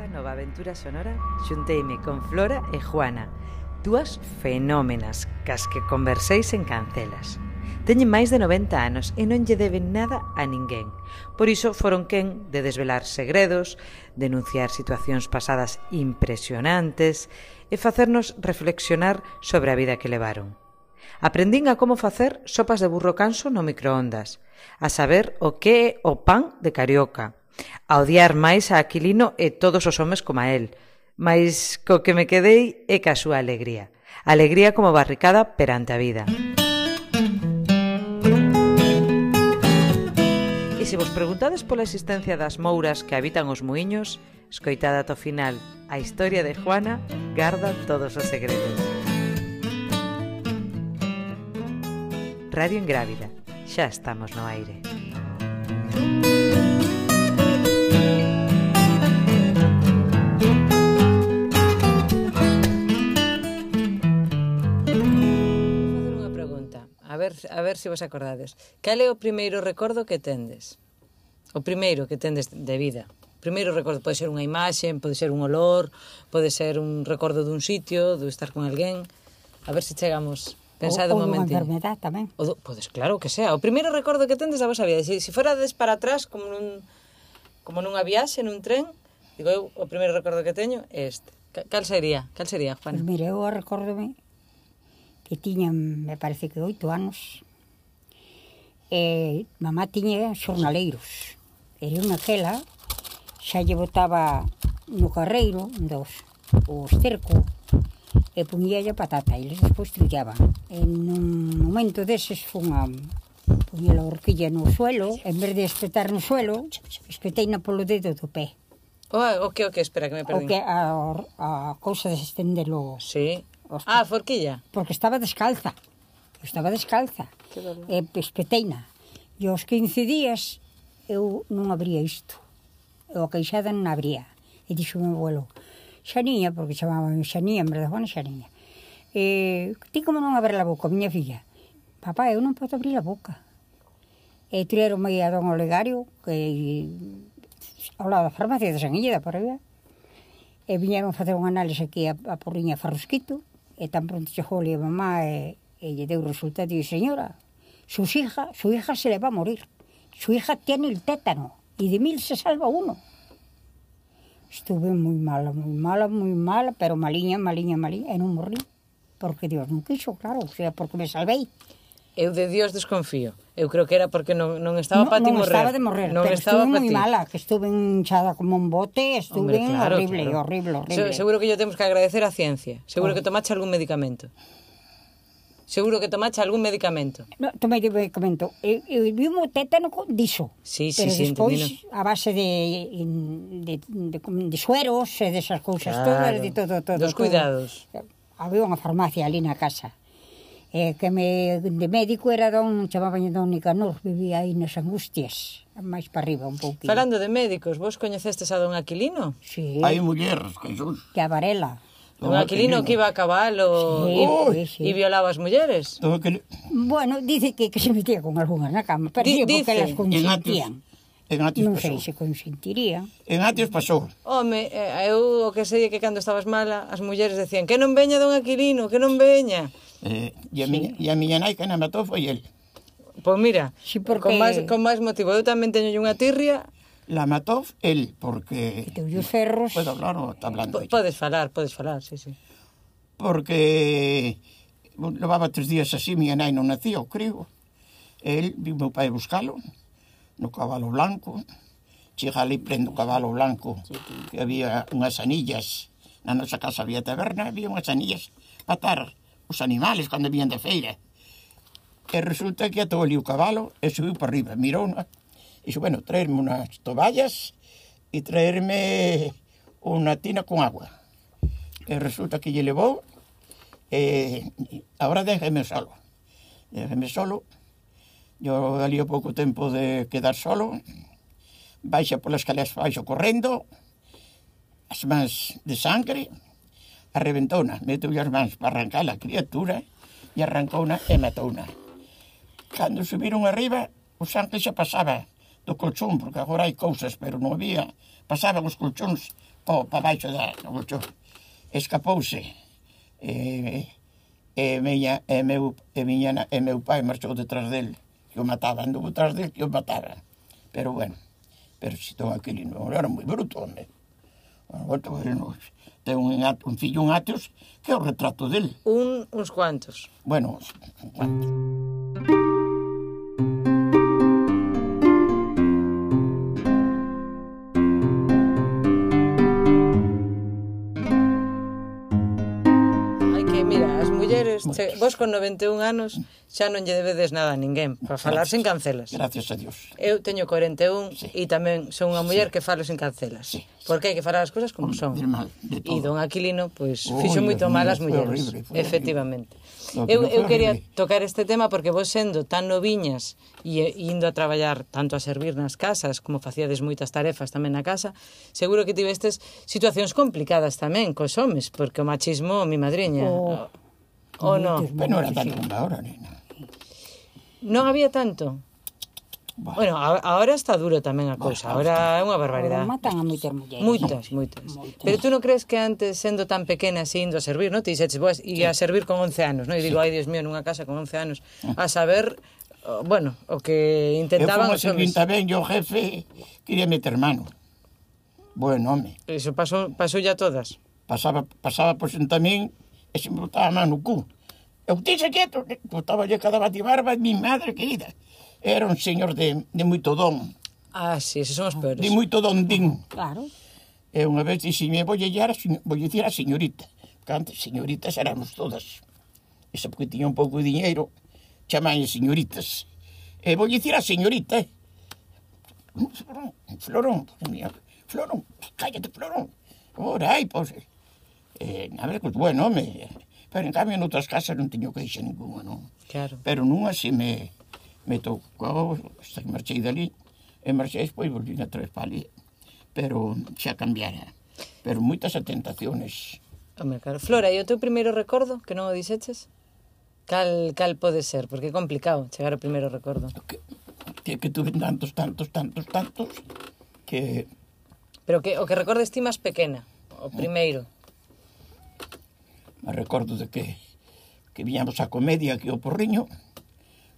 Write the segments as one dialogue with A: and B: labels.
A: esta nova aventura sonora xunteime con Flora e Juana, dúas fenómenas cas que converseis en cancelas. Teñen máis de 90 anos e non lle deben nada a ninguén. Por iso foron quen de desvelar segredos, denunciar situacións pasadas impresionantes e facernos reflexionar sobre a vida que levaron. Aprendín a como facer sopas de burro canso no microondas, a saber o que é o pan de carioca, A odiar máis a Aquilino e todos os homes como a él. Mas co que me quedei é ca súa alegría. Alegría como barricada perante a vida. E se vos preguntades pola existencia das mouras que habitan os muiños, escoitada ata o final. A historia de Juana garda todos os segredos. Radio Engrávida. Xa estamos no aire. Música ver, a ver se vos acordades. Cal é o primeiro recordo que tendes? O primeiro que tendes de vida? O primeiro recordo pode ser unha imaxe, pode ser un olor, pode ser un recordo dun sitio, de estar con alguén. A ver se chegamos
B: Pensade
A: un
B: momentinho.
A: Ou
B: enfermedad tamén.
A: O do, podes, claro que sea. O primeiro recordo que tendes da vosa vida. Se, se forades para atrás, como nun, como nunha viaxe, nun tren, digo eu, o primeiro recordo que teño é este. Cal sería? Cal sería, Juan?
B: Pois
A: pues
B: mire, eu recordo que tiña, me parece que oito anos, e mamá tiña xornaleiros. E unha aquela, xa lle botaba no carreiro dos, o esterco e puñía patata e eles despois trillaban. En un momento deses fun a puñe a horquilla no suelo, en vez de espetar no suelo, espetei na polo dedo do pé.
A: O, o que, o que, espera, que me
B: perdín.
A: O
B: que a, a cousa de estendelo.
A: Sí.
B: Os...
A: Ah, forquilla.
B: Porque estaba descalza. Eu estaba descalza.
A: Que eh,
B: E espeteina. E aos 15 días eu non abría isto. Eu a queixada non abría. E dixo o meu abuelo, Xaniña, porque chamábame Xaniña, en verdade, bueno, Xaniña. E, ti como non abrir a boca, miña filla? Papá, eu non podo abrir a boca. E tirarome a don Olegario, que ao lado da farmacia de San Illeda, por aí, e viñeron facer un análise aquí a, a Porriña Farrusquito, e tan pronto chegou a mamá e, e lle deu resultado e señora, su hija, su hija se le va a morir. Su hija tiene el tétano y de mil se salva uno. Estuve moi mala, moi mala, moi mala, pero maliña, maliña, maliña, e non morrí. Porque Dios non quiso, claro, o sea, porque me salvei.
A: Eu de Dios desconfío. Eu creo que era porque non, non estaba
B: no,
A: para ti morrer.
B: Non estaba de morrer,
A: non
B: pero
A: estaba
B: estuve moi mala, que estuve hinchada como un bote, estuve
A: Hombre, claro,
B: horrible,
A: claro.
B: horrible, horrible.
A: Se, seguro que yo temos que agradecer a ciencia. Seguro Oye. que tomache algún medicamento. Seguro que tomache algún medicamento.
B: No, tomei de medicamento. Eu, eu vi un tétano con diso.
A: Sí, sí,
B: pero
A: sí,
B: despois,
A: sí,
B: a base de, de, de, de sueros e desas cousas
A: claro.
B: todas, de todo, todo.
A: Dos
B: todo.
A: cuidados.
B: Había unha farmacia ali na casa eh, que me, de médico era don, chamaban don Nicanor, vivía aí nas angustias, máis para arriba un pouquinho.
A: Falando de médicos, vos coñecestes a don Aquilino?
B: Sí.
C: Hai mulleres, que son.
B: Que a Varela.
A: Don, don Aquilino, Aquilino que iba a cabalo
B: sí,
A: e,
B: sí, sí.
A: e violaba as mulleres.
C: Don Aquilino.
B: Bueno, dice que, que se metía con algunhas na cama, pero
A: Di, dice,
B: que
C: las
B: consentían.
C: En Atios
B: non
C: pasou.
B: sei se consentiría.
C: En Atios pasou.
A: Home, eh, eu o que sei é que cando estabas mala, as mulleres decían que non veña don Aquilino, que non veña.
C: Eh, e, a sí. miña, e a miña nai que na matou foi el.
A: Pois mira,
B: sí, porque...
A: con, máis, con máis motivo. Eu tamén teño unha tirria
C: La matou el, porque...
B: Que teu ferros...
C: Podo hablar ou está hablando? P
A: podes falar, podes falar, sí, sí.
C: Porque levaba tres días así, miña nai non nacía, o creo. El, vi meu pai buscalo, no cabalo blanco, chega ali prendo o cabalo blanco, que había unhas anillas, na nosa casa había taberna, había unhas anillas para atar os animales cando vían de feira. E resulta que atolí o cabalo e subiu para arriba, mirou, e dixo, bueno, traerme unhas toballas e traerme unha tina con agua. E resulta que lle levou, e agora déjeme solo. Déjeme solo, yo dali o pouco tempo de quedar solo, baixa polas escaleras baixo correndo, as mans de sangre, arrebentouna, meteu as mans para arrancar a criatura e arrancouna e matouna. Cando subiron arriba, o sangue xa pasaba do colchón, porque agora hai cousas, pero non había, pasaban os colchóns para pa baixo da, do colchón. Escapouse, e, e, miña, e, meu, e, miña, e meu pai marchou detrás del, que o mataba, andou detrás del que o mataba. Pero bueno, pero si todo aquilo non era moi bruto, home. Bueno, volto bueno ten un, un fillo un atos, que é o retrato dele.
A: Un, uns cuantos.
C: Bueno,
A: uns cuantos. moitos. Se, vos con 91 anos xa non lle debedes nada a ninguén, para falar gracias, cancelas.
C: Gracias a Dios.
A: Eu teño 41
C: sí.
A: e tamén son unha muller sí. que falo sin cancelas.
C: Sí.
A: Porque hai que falar as cousas como son.
C: Mal, de
A: e don Aquilino, pois,
C: pues,
A: fixo moito mal as mulleres.
C: Horrible,
A: Efectivamente.
C: No,
A: Eu, eu quería tocar este tema porque vos sendo tan noviñas e indo a traballar tanto a servir nas casas como facíades moitas tarefas tamén na casa, seguro que tivestes situacións complicadas tamén cos homes, porque o machismo, mi madriña,
B: oh.
A: O no?
C: Pero non era tanto como ahora, nena.
A: Non había tanto? Bueno, bueno agora está duro tamén a cousa, agora é unha barbaridade.
B: Matan a moitas mulleres.
A: Moitas, moitas. Pero tú non crees que antes, sendo tan pequena se indo a servir, non? Te dixetes, boas, e a servir con 11 anos, non? E digo, sí. ai, Dios mío, nunha casa con 11 anos, ah. a saber, bueno, o que intentaban... Eu
C: como servir tamén, yo jefe, quería meter mano. Bueno, home.
A: Eso pasou, pasou ya todas.
C: Pasaba, pasaba por xuntamén, e se me botaba a mano no cu. Eu tixe quieto, botaba lle cada batibarba, mi madre querida. Era un señor de, de moito don.
A: Ah, sí, esos son os peores.
C: De moito don din.
B: Claro.
C: Eh, e unha vez dixime, vou lle dicir a señorita, porque antes señoritas éramos todas. E porque tiña un pouco de dinheiro, chamalle señoritas. Eh, e vou dicir a señorita, eh? Florón, Florón, Florón, cállate, Florón. Ora, ai, pois, eh, a ver, pues, bueno, me, pero en cambio en outras casas non teño queixa ninguna, non?
A: Claro.
C: Pero nunha así me, me tocou, hasta que marchei dali, e eh, marchei despois volví a tres ¿eh? pali, pero xa cambiara. Pero moitas atentaciones.
A: Home, claro. Flora, e o teu primeiro recordo, que non o dixeches? Cal, cal pode ser? Porque é complicado chegar ao primeiro recordo.
C: Que, que, que tuve tantos, tantos, tantos, tantos, que...
A: Pero que o que recordes ti máis pequena, o primeiro
C: me recordo de que que viñamos a comedia aquí ao Porriño,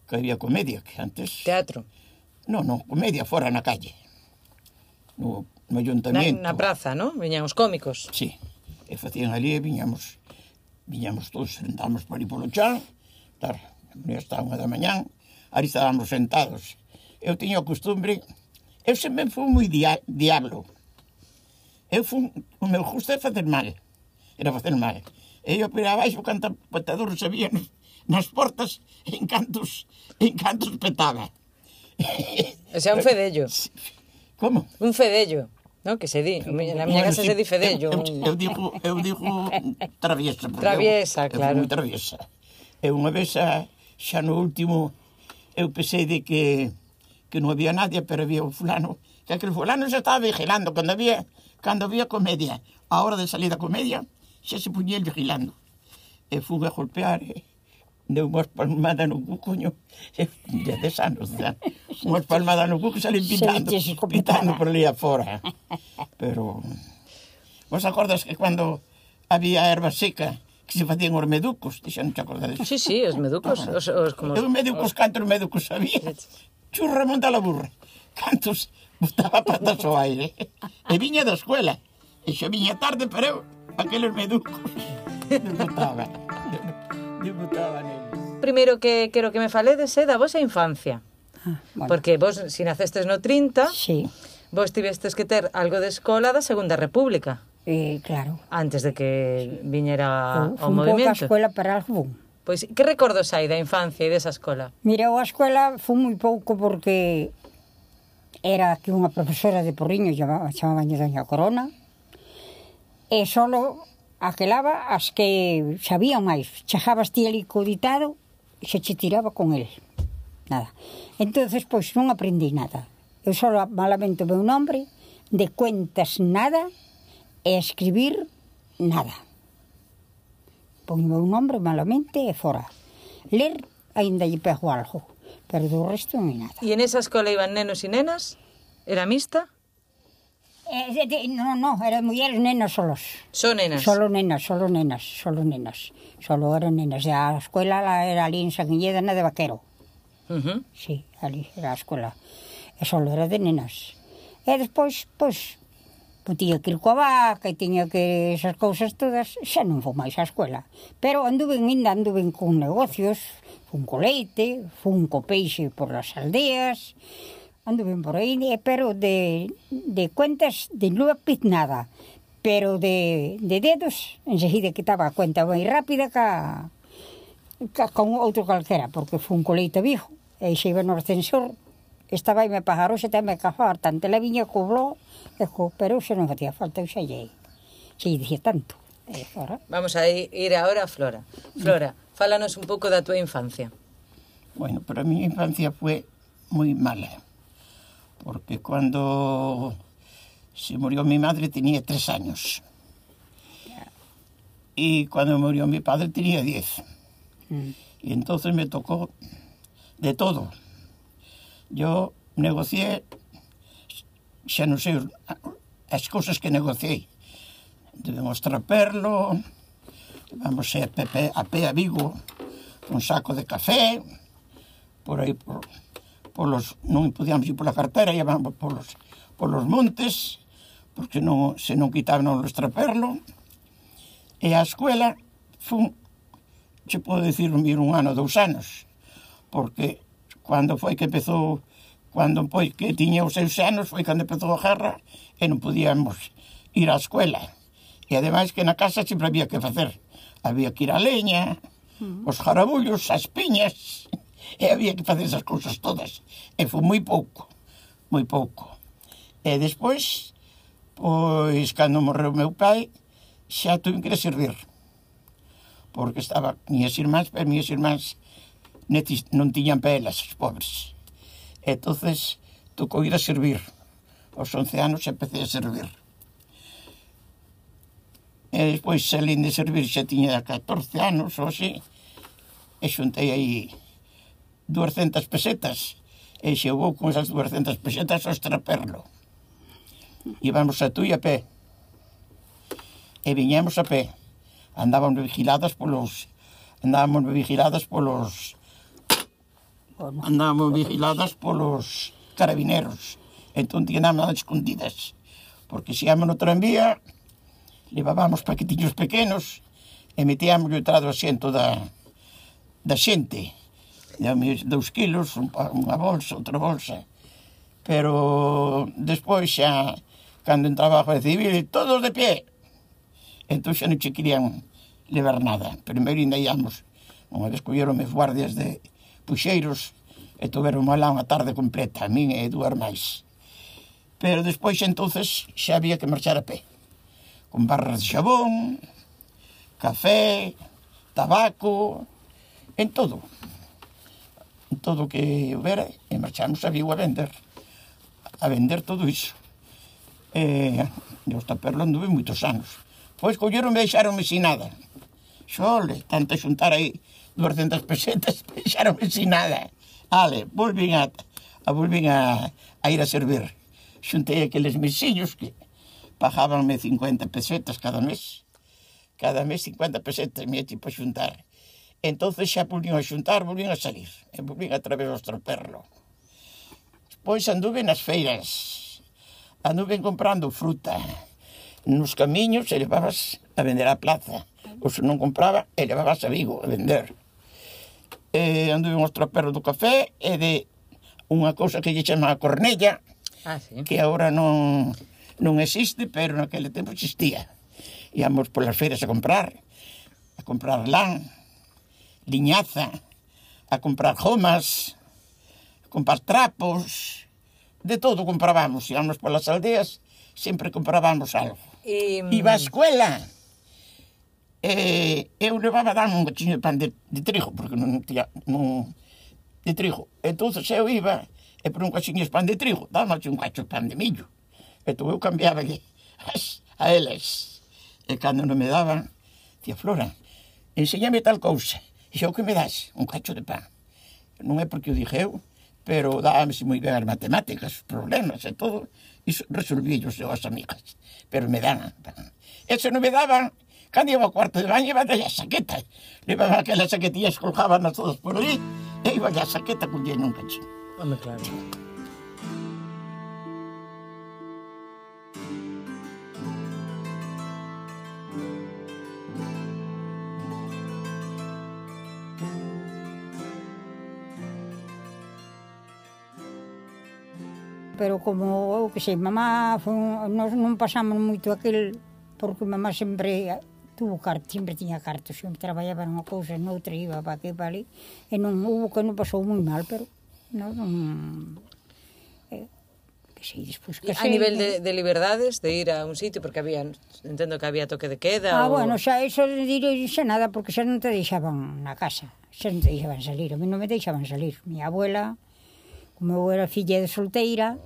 C: que había comedia, que antes...
A: Teatro?
C: Non, non, comedia fora na calle, no, no ayuntamiento.
A: Na, na praza, non? Viñan os cómicos?
C: Sí, e facían ali e viñamos, viñamos todos, sentábamos por ali polo chan, tar, hasta unha da mañán, ali estábamos sentados. Eu tiña a costumbre, eu sempre fui moi dia, diablo, eu fui, o meu gusto é facer mal, era facer mal e eu para abaixo canta patador sabía nos, nas portas en cantos en cantos petaba.
A: O sea, un fedello.
C: Como?
A: Un fedello. No, que se di, na miña casa se di fedello.
C: Eu, eu, eu digo, eu digo traviesa.
A: Traviesa,
C: eu,
A: claro.
C: Eu traviesa. E unha vez xa no último eu pensei de que que non había nadie, pero había un fulano, que aquel fulano se estaba vigilando cando había cando había comedia. A hora de salir da comedia, xa se puñía el vigilando. E fun a golpear, e deu unhas palmadas no cu, coño, e de des anos, xa. unhas palmadas no cu que salen pitando, pitando por ali afora. Pero, vos acordas que cando había erva seca, que se facían os meducos, que xa non te acordades.
A: Sí, sí, os meducos. Ah, os, os, como...
C: Eu meducos, cantos meducos sabía. Churra monta la burra. Cantos botaba patas ao aire. E viña da escuela. E xa viña tarde, pero eu aqueles meducos. Non votaban. Eles.
A: Primeiro que quero que me faledes é da vosa infancia.
B: Ah, bueno.
A: Porque vos, si nacestes no 30,
B: sí.
A: vos tivestes que ter algo de escola da Segunda República.
B: Eh, claro.
A: Antes de que viñera o,
B: ao
A: movimento.
B: Fun escola para algo.
A: Pois, que recordos hai da infancia e desa escola?
B: Mira, a escola fun moi pouco porque era que unha profesora de Porriño chamaba, chamaban Doña Corona, e solo aquelaba as que sabían máis. Chegabas ti ali co ditado e se che tiraba con el. Nada. entonces pois non aprendi nada. Eu só malamente o meu nombre, de cuentas nada e escribir nada. Pon o meu nombre malamente e fora. Ler aínda lle pego algo, pero do resto non nada.
A: E en esa escola iban nenos e nenas? Era mixta?
B: Eh, eh de, no, no, eran mulleres nenas solos.
A: Só nenas?
B: Solo nenas, solo nenas, solo nenas. Solo eran nenas. E a escuela la, era ali en Sanguilleda, na de Vaquero.
A: Uh -huh.
B: Sí, ali era a escola. E solo era de nenas. E despois, pois, pois tiña que ir coa vaca e tiña que esas cousas todas, xa non vou máis á escola. Pero anduven, ainda anduven con negocios, fun co leite, fun co peixe por as aldeas, anduve por aí, eh, pero de, de cuentas de nunha piznada, pero de, de dedos, enseguida que estaba a cuenta moi rápida ca, ca con outro calquera, porque foi un coleito viejo, e xe iba no ascensor, estaba aí me pajaroxe xe teme cafar, tanto la viña cobrou, e co, pero xe non facía falta, eu xa lle, xa lle tanto. Eh, e, fora.
A: Vamos a ir agora a Flora. Flora, fálanos un pouco da túa infancia.
C: Bueno, para mi infancia foi moi mala porque cuando se murió mi madre tenía tres años. Y cuando murió mi padre tenía diez.
B: Mm.
C: Y entonces me tocó de todo. Yo negocié, xa non sei as cousas que negociei. Debemos traperlo, vamos a, pepe, a pé a Vigo, un saco de café, por aí por polos, non podíamos ir pola cartera, íamos polos, polos montes, porque non, se non quitaban o traperlo, e a escuela fun, se pode dicir, vir un ano, dous anos, porque cando foi que empezou, cando foi que tiña os seus anos, foi cando empezou a guerra, e non podíamos ir á escuela. E ademais que na casa sempre había que facer, había que ir a leña, os jarabullos, as piñas, E había que facer esas cousas todas. E foi moi pouco, moi pouco. E despois, pois, cando morreu meu pai, xa tuve que servir. Porque estaba minhas irmáns, pero minhas irmás non tiñan pelas, os pobres. Entonces tocou ir a servir. Aos 11 anos empecé a servir. E despois, salín de servir, xa tiña 14 anos ou así, e xuntei aí 200 pesetas e chegou con esas 200 pesetas ao estraperlo. Íbamos a tú e a pé. E viñemos a pé. Andábamos vigiladas polos... Andábamos vigiladas polos... Andábamos vigiladas polos carabineros. Entón tiñamos nada escondidas. Porque se íamos no tranvía, levábamos paquetillos pequenos e metíamos o trado asiento da, da xente e a mí dous kilos, unha bolsa, outra bolsa. Pero despois xa, cando entraba a Guardia Civil, todos de pie. Entón xa non che querían levar nada. Primeiro ainda íamos, unha vez colleron meus guardias de puxeiros e tuveron lá unha tarde completa, a min e dúas máis. Pero despois xa entonces xa había que marchar a pé. Con barras de xabón, café, tabaco, en todo todo o que houbera e marchamos a Vigo a vender a vender todo iso. E eu está perlando anduve moitos anos. Pois colleron e deixaronme sin nada. Xole, tanto xuntar aí 200 pesetas deixaronme sin nada. Ale, volvín a, a volvín a, a ir a servir. Xuntei aqueles mesillos que pagábanme 50 pesetas cada mes. Cada mes 50 pesetas me eche para xuntar entonces xa volvín a xuntar, volvín a salir, e volvín a través do estroperlo. Pois anduve nas feiras, anduve comprando fruta, nos camiños e levabas a vender a plaza, ou se non compraba, e levabas a Vigo a vender. E anduve os traperros do café e de unha cousa que lle chama a cornella,
A: ah, sí.
C: que agora non, non existe, pero naquele tempo existía. Íamos polas feiras a comprar, a comprar lán, liñaza, a comprar gomas, a comprar trapos, de todo comprábamos, íamos polas aldeas, sempre comprábamos algo.
A: E...
C: Mm, iba a escuela, e eu levaba a dar un gochiño de pan de, de trigo, porque non tía, non, de trigo. Entonces eu iba e por un gochiño de pan de trigo, daba un cacho de pan de millo. Entón eu cambiaba as, a eles. E cando non me daban, tía Flora, enseñame tal cousa. E o que me das? Un cacho de pan. Non é porque o dije eu, pero dábamese moi ben as matemáticas, os problemas e todo, iso resolvíos eu as amigas, pero me daban pan. E se non me daban, cando iba ao cuarto de baño, iba a saqueta. Levaba aquelas saquetillas colgaban todas por ali, e iba a saqueta collendo un cachín.
A: Home, claro.
B: Pero como, eu que sei, mamá, fun, nós non pasamos moito aquel, porque mamá sempre tuvo cartos, sempre tiña cartos, sempre traballaba nunha cousa, noutra, iba para aquí, para ali, e non hubo que non pasou moi mal, pero non, non eh, que sei, despois que sei.
A: A nivel de, eh. de liberdades, de ir a un sitio, porque había, entendo que había toque de queda.
B: Ah,
A: ou...
B: bueno, xa, eso de ir xa nada, porque xa non te deixaban na casa, xa non te deixaban salir, a mí non me deixaban salir. Mi abuela, O meu era filla de solteira,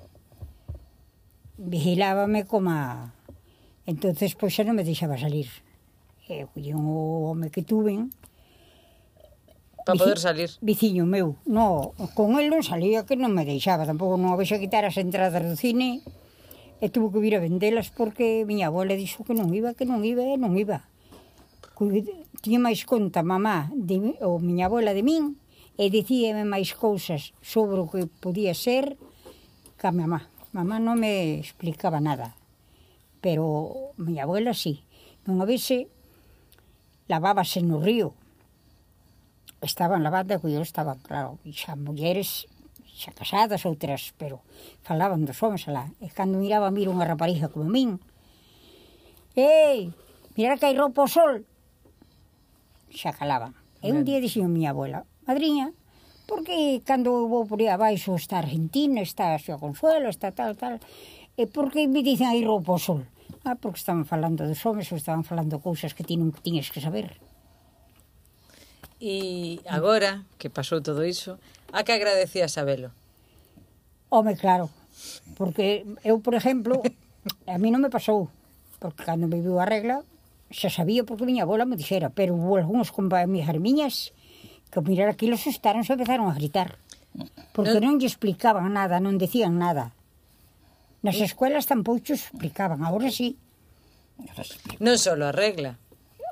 B: vigilábame como a... Entonces, pois, xa non me deixaba salir. Eu collín o home que tuven,
A: Para poder salir.
B: Viciño meu. No, con el non salía que non me deixaba. Tampouco non había quitar as entradas do cine. E tuvo que vir a vendelas porque miña abuela dixo que non iba, que non iba e non iba. Tiña máis conta mamá de, ou miña abuela de min e dicíame máis cousas sobre o que podía ser que a mamá. Mamá non me explicaba nada, pero miña abuela sí. Unha vese lavábase no río, estaban lavando que eu estaba, claro, xa mulleres xa casadas outras, pero falaban dos homens alá. E cando miraba, miro unha rapariga como min. Ei, mira que hai roupa ao sol. Xa calaban. E un día dixen miña abuela, madriña, porque cando eu vou por aí abaixo está Argentina, está a Xua Consuelo, está tal, tal, e porque me dicen aí roupa o sol. Ah, porque estaban falando dos homens, ou estaban falando cousas que ti non tiñes que saber.
A: E agora que pasou todo iso, a que agradecía sabelo?
B: Home, claro, porque eu, por exemplo, a mí non me pasou, porque cando me viu a regla, xa sabía porque miña abuela me dixera, pero houve algúns compañeros miñas que ao mirar aquilo asustaronse e empezaron a gritar. Porque eh. non lle explicaban nada, non decían nada. Nas eh. escuelas tampouco explicaban, agora sí.
A: Non só a regla.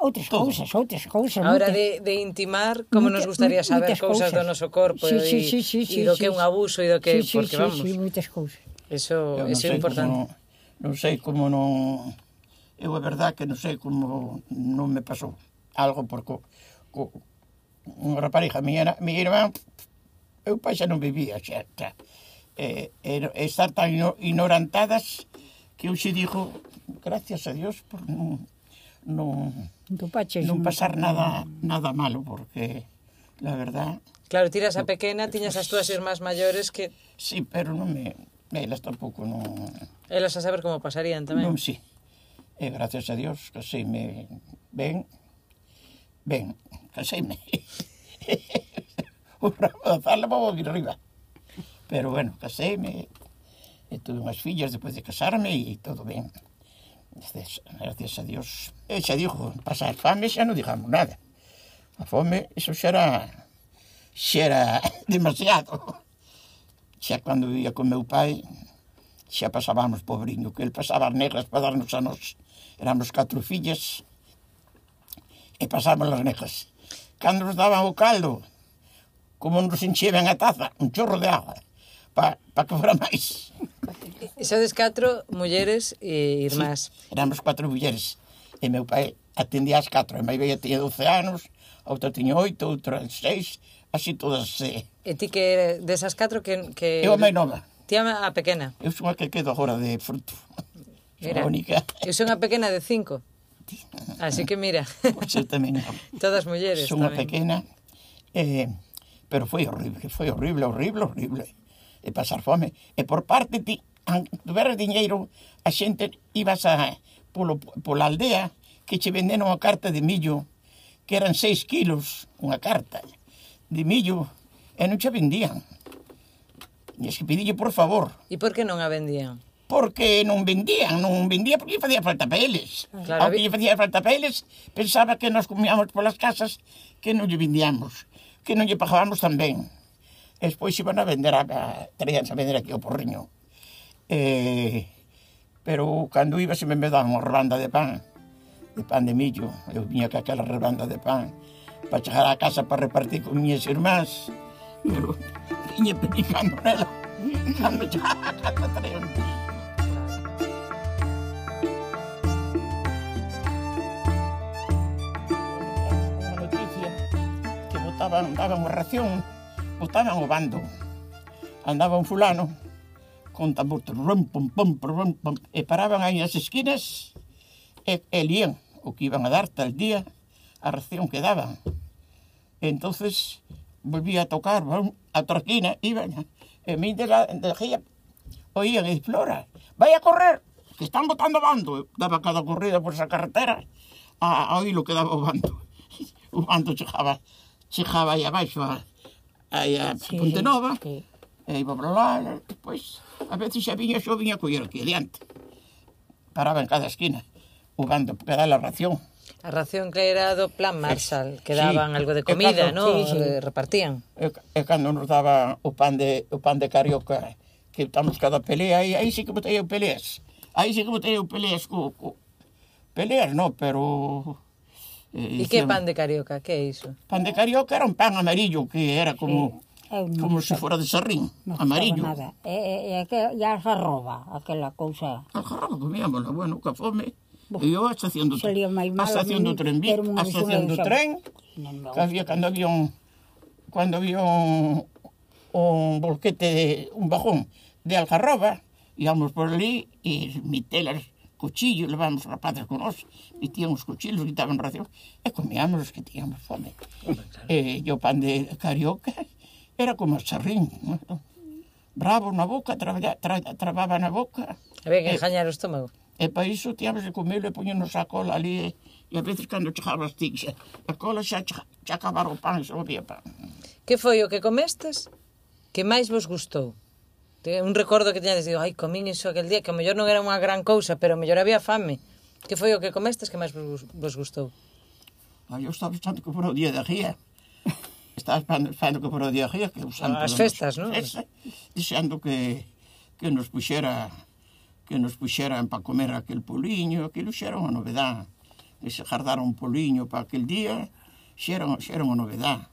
B: Outras
C: Todo.
B: cousas, outras cousas.
A: Ahora
B: muitas,
A: de, de intimar, como muitas,
B: nos
A: gustaría saber
B: cousas,
A: cousas do noso corpo
B: sí, sí, sí, sí,
A: e
B: sí,
A: do que é
B: sí, un
A: abuso e do que...
B: Sí, sí,
A: porque,
B: sí,
A: vamos,
B: sí, moitas cousas.
A: Eso, eso é importante.
C: Como, non sei como non... Eu é verdad que non sei como non me pasou algo por co, unha rapariga, miña, miña irmán, eu pai xa non vivía xa, xa. E, e, e estar tan ignorantadas que eu xe digo, gracias a Dios por non, non, non pasar nada nada malo, porque la verdad...
A: Claro, tiras a pequena, tiñas as túas irmás maiores que...
C: Sí, pero non me... Elas tampouco non...
A: Elas a saber como pasarían tamén.
C: Non, sí. E gracias a Dios, que se me... Ben, ben, caseime. me... o ramo da palma vou vir arriba. Pero bueno, caseime, e eh, tuve unhas fillas depois de casarme e todo ben. Destes, gracias a Dios. E xa dixo, pasar fame xa non digamos nada. A fome, iso xa era, xa era demasiado. Xa cando vivía con meu pai, xa pasábamos pobriño, que el pasaba negras para darnos a nos. Éramos catro fillas e pasábamos as negras cando nos daban o caldo, como nos encheven a taza, un chorro de agua, para pa que fora máis.
A: E sodes catro mulleres e irmás.
C: Sí, éramos catro mulleres. E meu pai atendía as catro. E mai veía tiña 12 anos, outra tiña 8, outra 6, así todas. Eh.
A: E ti que desas catro que... que...
C: Eu a máis nova.
A: Ti a pequena.
C: Eu son a que quedo agora de fruto. Era.
A: Eu son a pequena de cinco. Así que mira.
C: Pois eu tamén.
A: Todas mulleres
C: Son
A: tamén.
C: pequena. Eh, pero foi horrible, foi horrible, horrible, horrible. E pasar fome. E por parte ti, an, tuver diñeiro, a xente ibas a, polo, pola aldea que che venden unha carta de millo que eran 6 kilos, unha carta de millo, e non che vendían. E es que pedille por favor.
A: E por que non a vendían?
C: porque non vendían, non vendía porque facía falta para eles.
A: Claro,
C: Aunque lle facía falta para eles, pensaba que nos comíamos polas casas que non lle vendíamos, que non lle pagábamos tan ben. Despois iban a vender, a, a, traían a vender aquí o porriño. Eh, pero cando iba se me me daban unha rebanda de pan, de pan de millo. Eu viña que aquela rebanda de pan para chegar á casa para repartir con miñas irmás. Pero viña pedicando nela. Cando chegaba a casa traía un botaban, daban unha ración, botaban o bando. Andaba un fulano con tambor, rum, pum, pum, pum, pum, e paraban aí nas esquinas e, e lían o que iban a dar tal día a ración que daban. E entonces volvía a tocar, bum, a torquina, iban, e min de la, de la gira, oían, e Flora, vai a correr, que están botando bando. Daba cada corrida por esa carretera a, a oír lo que daba o bando. o bando chegaba chegaba aí abaixo a, aí a
B: sí,
C: Ponte Nova,
B: sí.
C: e iba para lá, e a veces xa viña, xo viña coller aquí adiante. Paraba en cada esquina, o bando porque era a ración.
A: A ración que era do plan Marshall, que daban sí, algo de comida,
C: cando,
A: no?
B: Sí, sí.
A: repartían.
C: E, e cando nos daba o pan de, o pan de carioca, que estamos cada pelea, aí, aí sí que botei eu peleas. Aí sí que botei eu peleas co, co... Peleas, no, pero
A: E,
C: e
A: que pan de carioca? Que é iso?
C: Pan de carioca era un pan amarillo que era como...
B: Sí.
C: Como se fora de sarrín,
B: no
C: amarillo.
B: Nada. E, e, e, que, e a jarroba, aquela cousa.
C: A jarroba comíamola, bueno, ca fome. E eu a estación do
B: tren,
C: a estación do tren, a estación do tren, que había cando había un, cando había un, un bolquete, de, un bajón de algarroba, íamos por ali e mitelas cuchillos, levábamos rapaces con nós, metíamos cuchillos, quitaban ración, e comíamos os que tíamos fome. E, o eh, pan de carioca era como charrín, non? bravo na boca, traballa, tra, trababa na boca.
A: Había que
C: eh,
A: engañar o estómago.
C: E para iso tíamos de comerlo e poñernos a cola ali, eh, e a veces cando chegaba as tixa, a cola xa, xa, xa acabara o pan, xa o pan.
A: Que foi o que comestes? Que máis vos gustou? Un recordo que teñades, digo, ai, comín iso aquel día, que o mellor non era unha gran cousa, pero o mellor había fame. Que foi o que comestes que máis vos, vos gustou?
C: Ai, eu estaba pensando que por o día de ría. Estaba pensando que por o día de ría, que usando...
A: As festas, non?
C: Festa, dixendo que, que nos puxera que nos puxeran para comer aquel poliño, aquilo xa era unha novedad. Que se jardaron poliño para aquel día, xa era, xa era unha novedad.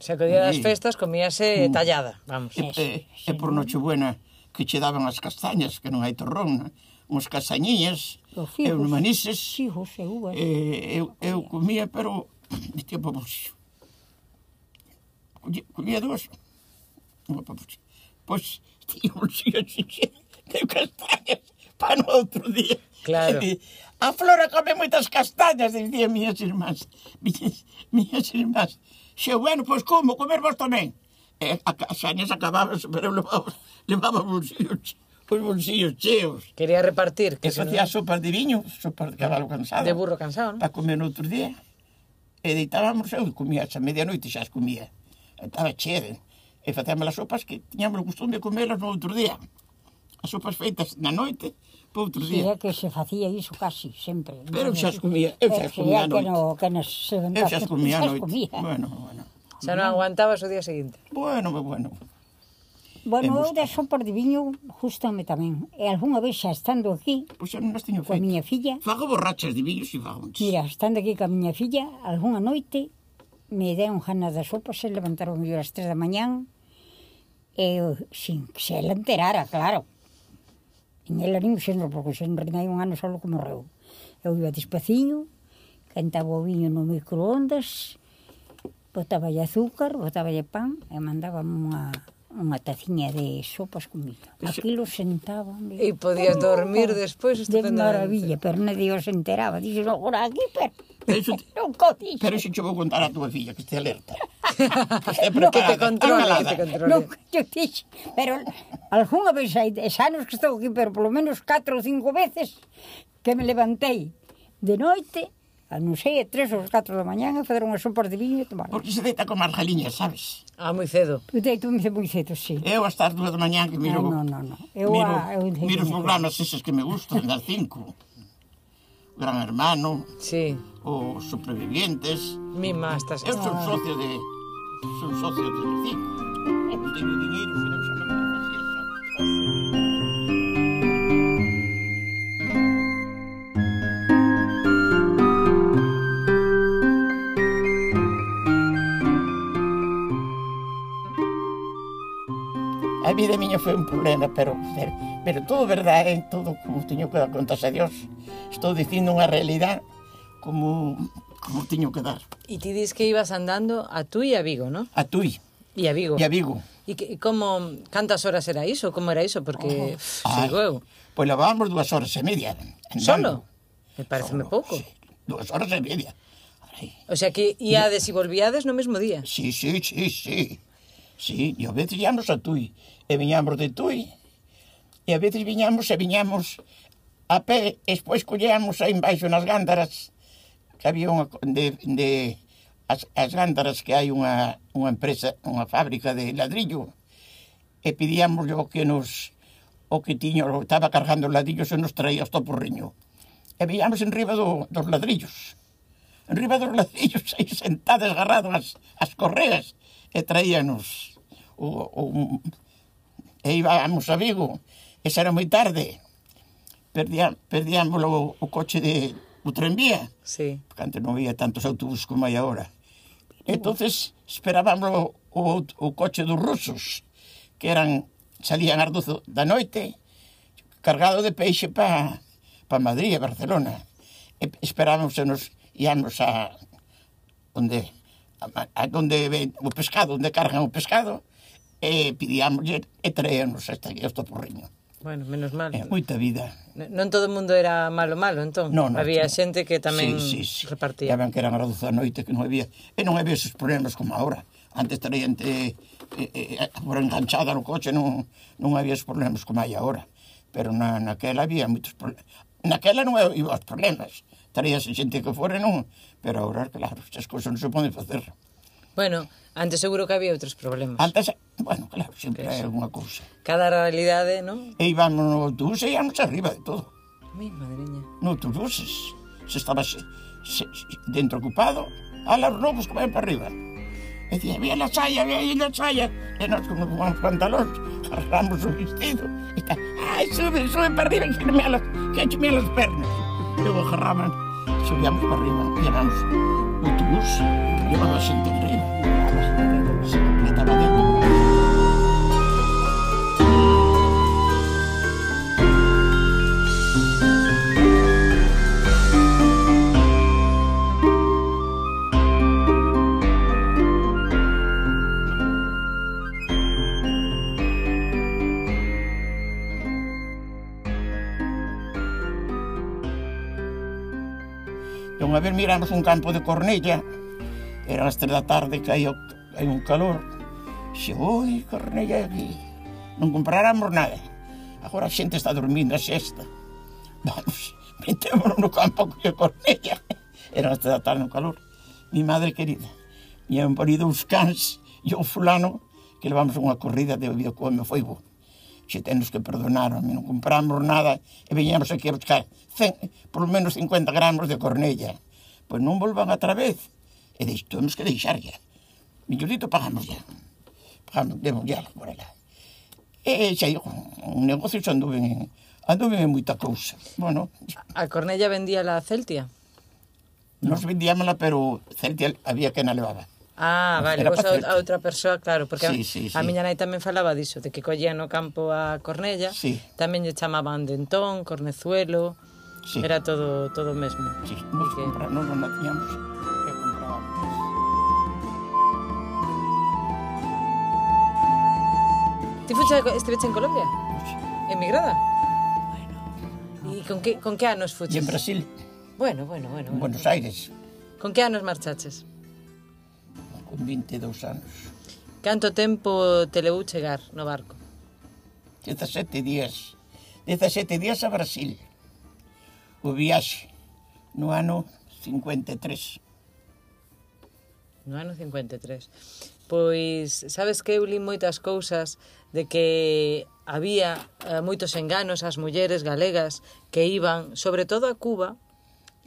A: Se que día das festas comíase mm. tallada, vamos.
C: E, e, e por Nochebuena que che daban as castañas, que non hai torrón, uns castañiñas, e uns manises.
B: Fijos e uvas.
C: E, eu, eu comía, pero de tempo buxo. Comía, comía dúas. Unha papucha. Pois, tiña un xixi, de castañas para no outro día.
A: Claro.
C: E, a Flora come moitas castañas, dicían miñas irmás. Miñas, miñas irmás xe, bueno, pois como, comer vos tamén. E a, a Xañas acababa, pero levaba, levaba bolsillos, os bolsillos cheos.
A: Quería repartir. Que e
C: facía no... sopas de viño, sopas de cabalo cansado.
A: De burro cansado, non?
C: Para comer no outro día. E deitábamos, eu comía, xa medianoite xa as comía. Estaba cheve. E facíamos as sopas que tiñamos o costume de comerlas no outro día. As sopas feitas na noite, para outro día.
B: É que se facía iso casi, sempre.
C: Pero xa xa comía, eu xa eh, eh,
B: comía
C: a noite.
B: Que no, que nos se
C: eu xa comía a noite.
B: Comía.
C: Bueno, bueno.
A: Xa non aguantabas o día seguinte.
C: Bueno, bueno.
B: Bueno, eu de sopa de viño gustame tamén. E algunha vez xa estando aquí...
C: Pois xa non as teño feito.
B: Coa miña filla...
C: Fago borrachas de viños e fago
B: Mira, estando aquí coa miña filla, algunha noite me deron ganas de sopa, se levantaron yo as tres da mañán, e sin que se ela enterara, claro. En ela nin sempre, porque sempre que hai un ano solo que morreu. Eu iba despaciño, cantaba o viño no microondas, botaba azúcar, botaba pan e mandaba unha unha taciña de sopas con milho. Aquilo sentaba.
A: E podías dormir despois
B: De maravilla, pero nadie os enteraba. Dixo, agora aquí, pero...
C: Pero,
B: non,
C: pero iso te vou contar a tua filla, que este alerta eh, pero
B: no,
A: que te
C: controla,
A: que te controla.
B: Non, yo dixo, pero algunha vez hai anos que estou aquí, pero polo menos 4 ou 5 veces que me levantei de noite a non sei, a 3 ou 4 da mañán a fazer unha sopa de viño e tomar.
C: Porque se deita con as galiñas, sabes?
A: Ah, moi cedo.
B: Eu deito me moi cedo, sí.
C: Eu hasta as 2 da mañán que miro...
B: Ah, non, non, non. No. Eu,
C: miro,
B: a, eu
C: miro os programas eses que me gustan, das 5. Gran Hermano,
A: sí.
C: Os Supervivientes.
A: Mi estás.
C: Eu sou ah. socio de son sócio de Benfica, obtenho o dinheiro, podemos chamar de A vida miña foi un problema, pero, pero, pero todo verdade, todo como teño que dar contas a Dios. Estou dicindo unha realidade como como tiño que dar.
A: E ti dis que ibas andando a Tui e a Vigo, non?
C: A Tui.
A: E a Vigo.
C: E a Vigo.
A: E que, como, cantas horas era iso? Como era iso? Porque, oh. digo eu...
C: Pois pues levábamos dúas horas e media. Andando. Solo?
A: Me parece
C: Solo,
A: pouco.
C: Sí. Dúas horas e media. Arai.
A: O sea que iades e volvíades no mesmo día.
C: Sí, sí, sí, sí. Sí, e a veces íamos a Tui, e viñamos de Tui, e a veces viñamos e viñamos a pé, e despois collíamos aí embaixo nas gándaras, que había unha de, de as, as gándaras que hai unha, unha empresa, unha fábrica de ladrillo e pedíamos o que nos o que tiño, o estaba cargando os ladrillos e nos traía hasta porriño. E veíamos en riba do, dos ladrillos. En riba dos ladrillos, aí sentadas agarrado as, as correas e traíanos o, o, e íbamos a Vigo. Esa era moi tarde. Perdía, perdíamos o, o coche de, o tranvía.
A: Sí.
C: Porque antes non había tantos autobuses como hai agora. Entonces esperábamos o, o, o coche dos rusos, que eran salían ás 12 da noite, cargado de peixe para pa Madrid e Barcelona. E esperábamos e nos íamos a onde a, a onde ven o pescado, onde cargan o pescado, e pidíamos e, e traíamos hasta aquí, hasta Porriño.
A: Bueno, menos mal.
C: É moita vida.
A: Non todo o mundo era malo malo, entón.
C: Non, non,
A: había
C: non.
A: xente que tamén
C: sí, sí, sí.
A: repartía.
C: ven que eran a luz da noite, que non había... E non había esos problemas como agora. Antes estaría ente, eh, eh, eh por enganchada no coche, non, non había esos problemas como hai agora. Pero na, naquela había moitos problemas. Naquela non había os problemas. Estaría xente que fora non. Pero agora, claro, esas cousas non se poden facer.
A: Bueno, antes seguro que había outros problemas.
C: Antes, bueno, claro, sempre
A: eso.
C: alguna cousa.
A: Cada realidade, non?
C: E íbamos no autobús e íbamos arriba de todo.
A: Mi madriña.
C: no autobuses. Se estaba se, se, dentro ocupado, a los lobos que para arriba. Decía, había la saya, había ahí la saya. E nos con os pantalóns, agarramos o vestido. E está, ai, sube, sube para arriba, que me a las, que me a las pernas. Luego agarraban, subíamos para arriba, llevamos o autobús, llevaba xente arriba. tiramos un campo de cornella, Era as tres da tarde, caía hai un calor, xe, oi, cornella aquí, non compráramos nada. Agora a xente está dormindo a sexta. Vamos, metémonos no campo a cornella. Era hasta da tarde no calor. Mi madre querida, me han ponido os cans e o fulano que levamos unha corrida de bebido coa foi bo. Xe tenos que perdonar, a non compramos nada e veñamos aquí a buscar 100, por lo menos 50 gramos de cornella pois non volvan outra vez. E dixo, temos que deixarlle. Millorito pagamos ya. Pagamos, demos ya por ela. E xa un negocio xa anduven en, anduven en moita cousa. Bueno.
A: A Cornella vendía la Celtia?
C: Nos vendíamosla, pero Celtia había que na levaba.
A: Ah, vale,
C: vos
A: a, a outra persoa, claro, porque
C: sí, sí,
A: a, a
C: sí.
A: miña nai tamén falaba diso, de que collían no campo a Cornella,
C: sí.
A: tamén lle chamaban Dentón, Cornezuelo,
C: Sí.
A: Era todo todo mesmo.
C: Sí, nos
A: que...
C: compra, non, nos matíamos. tiñamos e comprábamos.
A: Ti fuche, estiveche en Colombia? Emigrada? Bueno. E con que, con que anos fuches?
C: En Brasil.
A: Bueno, bueno, bueno.
C: En
A: bueno.
C: Buenos Aires.
A: Con que anos marchaches?
C: Con 22 anos.
A: Canto tempo te levou chegar no barco?
C: 17 días. 17 días a Brasil o viaxe no ano 53.
A: No ano 53. Pois, sabes que eu li moitas cousas de que había eh, moitos enganos ás mulleres galegas que iban, sobre todo a Cuba,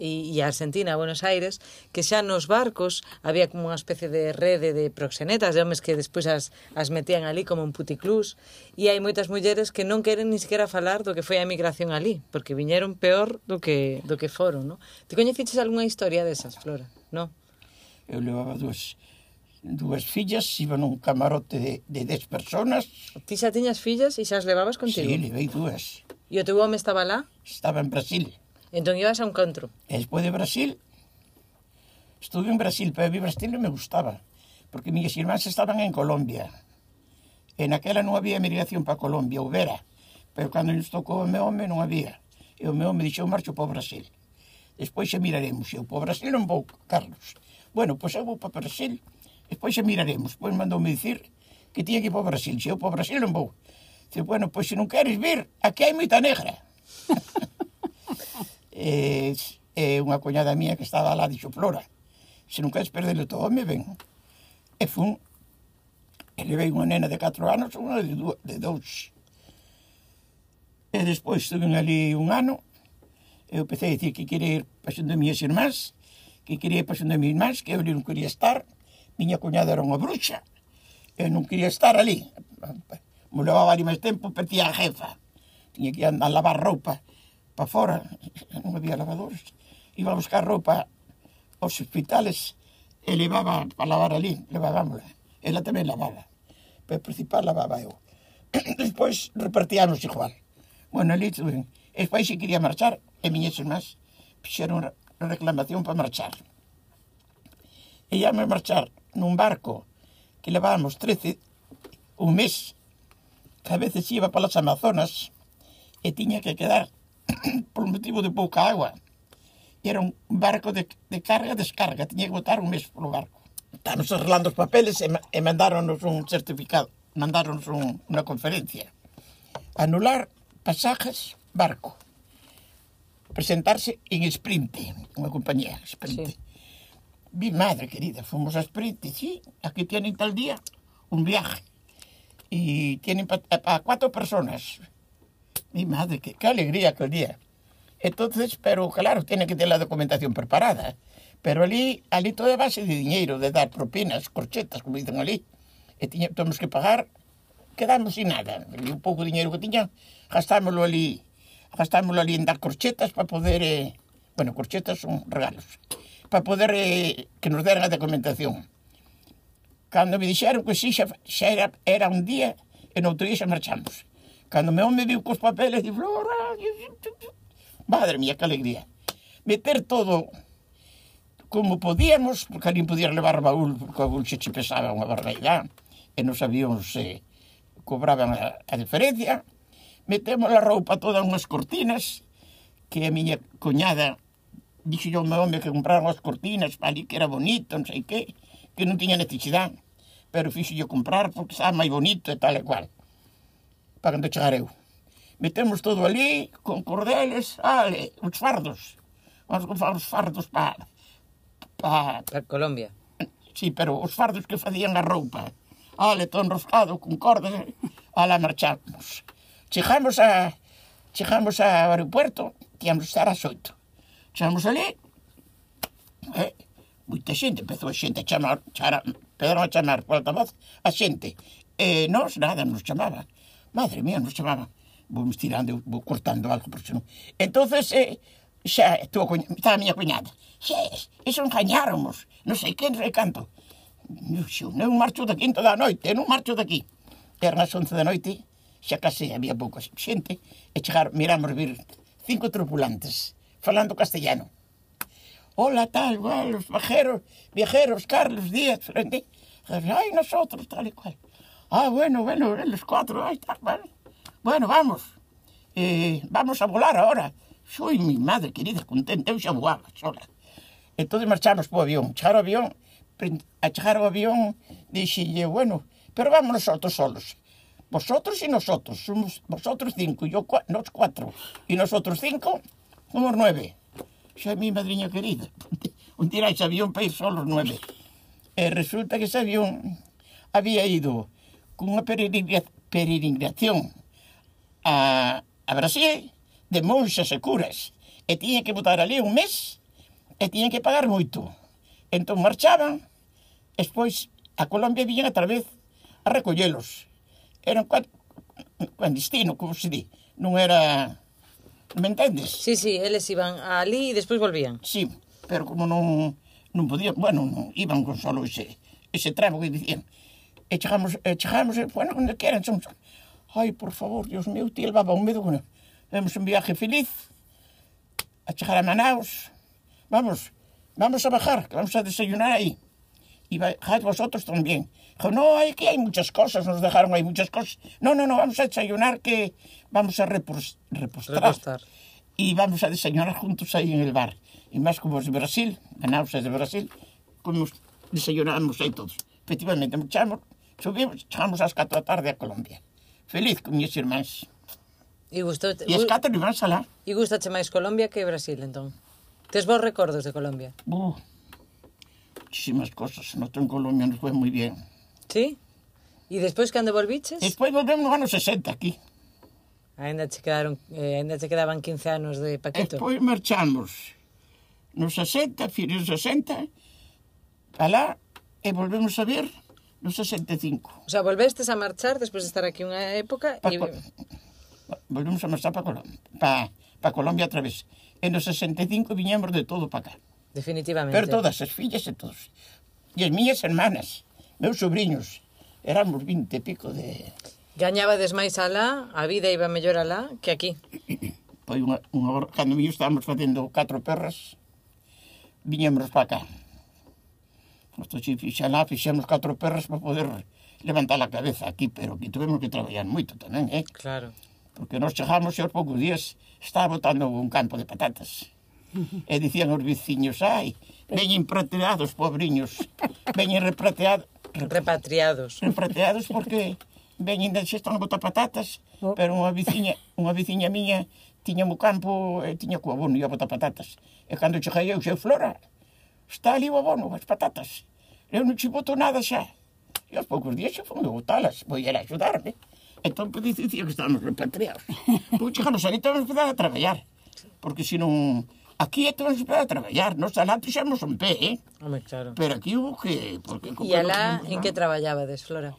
A: e, e Argentina, Buenos Aires, que xa nos barcos había como unha especie de rede de proxenetas, de homes que despois as, as metían ali como un puticlús, e hai moitas mulleres que non queren ni sequera falar do que foi a migración ali, porque viñeron peor do que, do que foron, No? Te coñeciches algunha historia desas, Flora? No?
C: Eu levaba dúas dúas fillas, iban un camarote de, de dez personas.
A: Ti xa tiñas fillas e xa as levabas contigo?
C: Sí, levei dúas.
A: E o teu home estaba lá?
C: Estaba en Brasil.
A: Entón ibas a un country.
C: E despois de Brasil, estuve en Brasil, pero vi Brasil non me gustaba, porque miñas irmáns estaban en Colombia. En aquela non había emigración para Colombia, houbera. Pero cando nos tocou o meu home non había. E o meu home dixo, marcho para Brasil. Despois xa miraremos. Eu para Brasil non vou, Carlos. Bueno, pois eu vou para Brasil, despois xa miraremos. Pois mandoume dicir que tiña que ir para Brasil. Se eu para Brasil non vou. Dice, bueno, pois se non queres vir, aquí hai moita negra. eh, eh, unha coñada mía que estaba lá dixo Flora, se nunca perder o todo me ven e fun e levei unha nena de 4 anos unha de, de 2 e despois estuve ali un ano e eu empecé a dicir que quería ir pasando de minhas irmás que quería ir pasando de minhas irmás que eu non quería estar. Miña cuñada era unha bruxa eu non quería estar ali. Me levaba ali máis tempo, perdía a jefa. Tiña que andar a lavar roupa para fora, non había lavadores, iba a buscar roupa aos hospitales e levaba para lavar ali, levábámola. Ela tamén lavaba, pero principal lavaba eu. Despois repartíamos igual. Bueno, ali, e despois se quería marchar, e miñas irmás fixeron reclamación para marchar. E me marchar nun barco que levábamos 13 un mes, que a veces iba para as Amazonas, e tiña que quedar por motivo de pouca agua. Era un barco de, de carga-descarga, tiña que botar un mes polo barco. Estamos arreglando os papeles e, e mandáronos un certificado, mandáronos un, unha conferencia. Anular pasajes, barco. Presentarse en Sprinte, unha compañía, Sprinte.
A: Sí.
C: Mi madre querida, fomos a Sprinte, sí, aquí tienen tal día un viaje. Y tienen para pa cuatro personas. Mi madre, qué, qué alegría aquel día. Entonces, pero claro, tiene que tener la documentación preparada. Pero ali, ali todo é base de diñeiro, de dar propinas, corchetas, como dicen ali. E tiña, temos que pagar, quedamos sin nada. E un pouco de diñeiro que tiña, gastámoslo ali, gastámoslo ali en dar corchetas para poder... Eh, bueno, corchetas son regalos. Para poder eh, que nos deran a documentación. Cando me dixeron que sí, xa, xa era, era un día, e no outro día xa marchamos. Cando meu me viu cos papeles, di, Flora, madre mía, que alegría. Meter todo como podíamos, porque ali podías levar baúl, porque o baúl se che pesaba unha barbaridade, e nos avións se cobraban a, a diferencia. Metemos a roupa toda unhas cortinas, que a miña coñada dixo ao meu home que compraran as cortinas, ali que era bonito, non sei que, que non tiña necesidade, pero fixo comprar porque estaba máis bonito e tal e cual para cando chegar eu. Metemos todo ali, con cordeles, ale, os fardos. Vamos comprar os fardos para...
A: Para Colombia.
C: Sí, pero os fardos que facían a roupa. Ale, todo enroscado, con cordas, ala marchamos. Chegamos a... Chegamos ao aeropuerto, tiamos estar ás oito. Chegamos ali, eh, moita xente, empezou a xente a chamar, chara, empezaron a chamar por altavoz a xente. E eh, nós nada nos chamaba. Madre mía, non chamaba, va... Vamos tirando, vou cortando algo, porque senón... Entonces, eh, xa, estuvo, estaba a miña cuñada. Xa, eso engañáramos, non sei que, non sei canto. Non, xo, non marcho da quinta da noite, non marcho daqui. Eran as once da noite, xa case había pouca xente, e chegar, miramos vir cinco tripulantes, falando castellano. Hola, tal, bueno, los viajeros, viajeros, Carlos Díaz, frente. Ai, nosotros, tal e cual. Ah, bueno, bueno, los cuatro, ahí está, vale. Bueno, vamos. Eh, vamos a volar ahora. Soy mi madre querida, contenta, eu xa voaba sola. Entón marchamos po avión. Chegar ao avión, a chegar ao avión, dixille, bueno, pero vamos nosotros solos. Vosotros e nosotros, somos vosotros cinco, yo, cua, nos cuatro, e nosotros cinco, somos nueve. Xa mi madriña querida, un dirá ese avión para ir solos nueve. E resulta que ese avión había ido cunha peregrinación a, a Brasil de monxas e curas e tiña que botar ali un mes e tiñan que pagar moito. Entón marchaban, despois a Colombia viñan a través a recollelos. Eran clandestino, como se di. Non era... Me entendes?
A: Sí, sí, eles iban ali e despois volvían.
C: Sí, pero como non, non podían... Bueno, non, iban con solo ese, ese trago que dicían E chegamos, e chegamos, e, bueno, onde queran, somos, ai, por favor, Dios meu, tío, levaba un medo con. Vemos un viaje feliz, a chegar a Manaus, vamos, vamos a bajar, que vamos a desayunar ahí. Y bajad vosotros también. Dijo, no, hay que hay muchas cosas, nos dejaron ahí muchas cosas. No, no, no, vamos a desayunar que vamos a repos- repostar.
A: Repostar.
C: Y vamos a desayunar juntos ahí en el bar. Y más como es de Brasil, Manaus es de Brasil, comemos, desayunamos ahí todos. Efectivamente, marchamos, Subimos, chegamos ás 4 da tarde a Colombia. Feliz con mis irmáns.
A: E, gustou...
C: e as 4 irmáns alá.
A: E gustache máis Colombia que Brasil, entón? Tes bons recordos de Colombia?
C: Uh, muchísimas cosas. No en Colombia nos foi moi bien.
A: Sí? E despois cando volviches?
C: Despois volvemos nos anos 60 aquí.
A: Ainda che quedaron, eh, ainda che quedaban 15 anos de paquito.
C: Despois marchamos nos 60, fines 60, alá, e volvemos a ver no 65.
A: O sea, volvestes a marchar despois de estar aquí unha época
C: pa,
A: e...
C: Volvemos a marchar para Colombia, pa, pa Colombia outra vez. E no 65 viñemos de todo para cá.
A: Definitivamente.
C: Pero todas as fillas e todos. E as miñas hermanas, meus sobrinhos, éramos 20 e pico de...
A: Gañabades máis alá, a vida iba mellor alá que aquí.
C: Foi unha, unha hora, cando mi estábamos facendo catro perras, viñemos para cá. Nuestro chipixalato fixemos catro perras para poder levantar a cabeza aquí, pero que tuvemos que traballar moito tamén, eh?
A: Claro.
C: Porque nós chegamos e aos poucos días estaba botando un campo de patatas. Eh, e dicían os veciños, ai, veñen prateados, pobriños, veñen reprateados.
A: Repatriados.
C: Repatriados porque veñen de xestón a botar patatas,
B: oh.
C: pero unha veciña, unha veciña miña tiña mo campo e tiña co abono e a botar patatas. E cando cheguei eu, xe flora, está ali o abono, as patatas. Eu non che boto nada xa. E aos poucos días xa fome botalas, vou ir a axudarme. Entón, pois, dicía que estábamos repatriados. Pois, chegamos ali, estamos a traballar. Porque se non... Aquí estamos a traballar, nos alantes xa non son pé, eh?
A: Home, claro.
C: Pero aquí hubo que... Porque,
A: e alá, en que traballabades, Flora?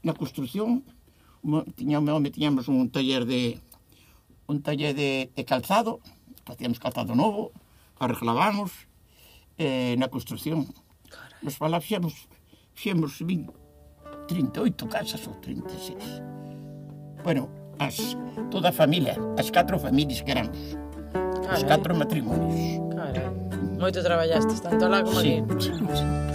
C: Na construcción, meu home, tiñamos un taller de... un taller de, de calzado, facíamos calzado novo, arreglábamos, eh, na construcción. Nos falá, fixemos, fixemos 20, 38 casas ou 36. Bueno, as, toda a familia, as catro familias que éramos.
A: Carai.
C: Os catro matrimonios.
A: Carai. Moito traballaste, tanto lá como
C: sí.
A: aquí.
C: Sí, sí.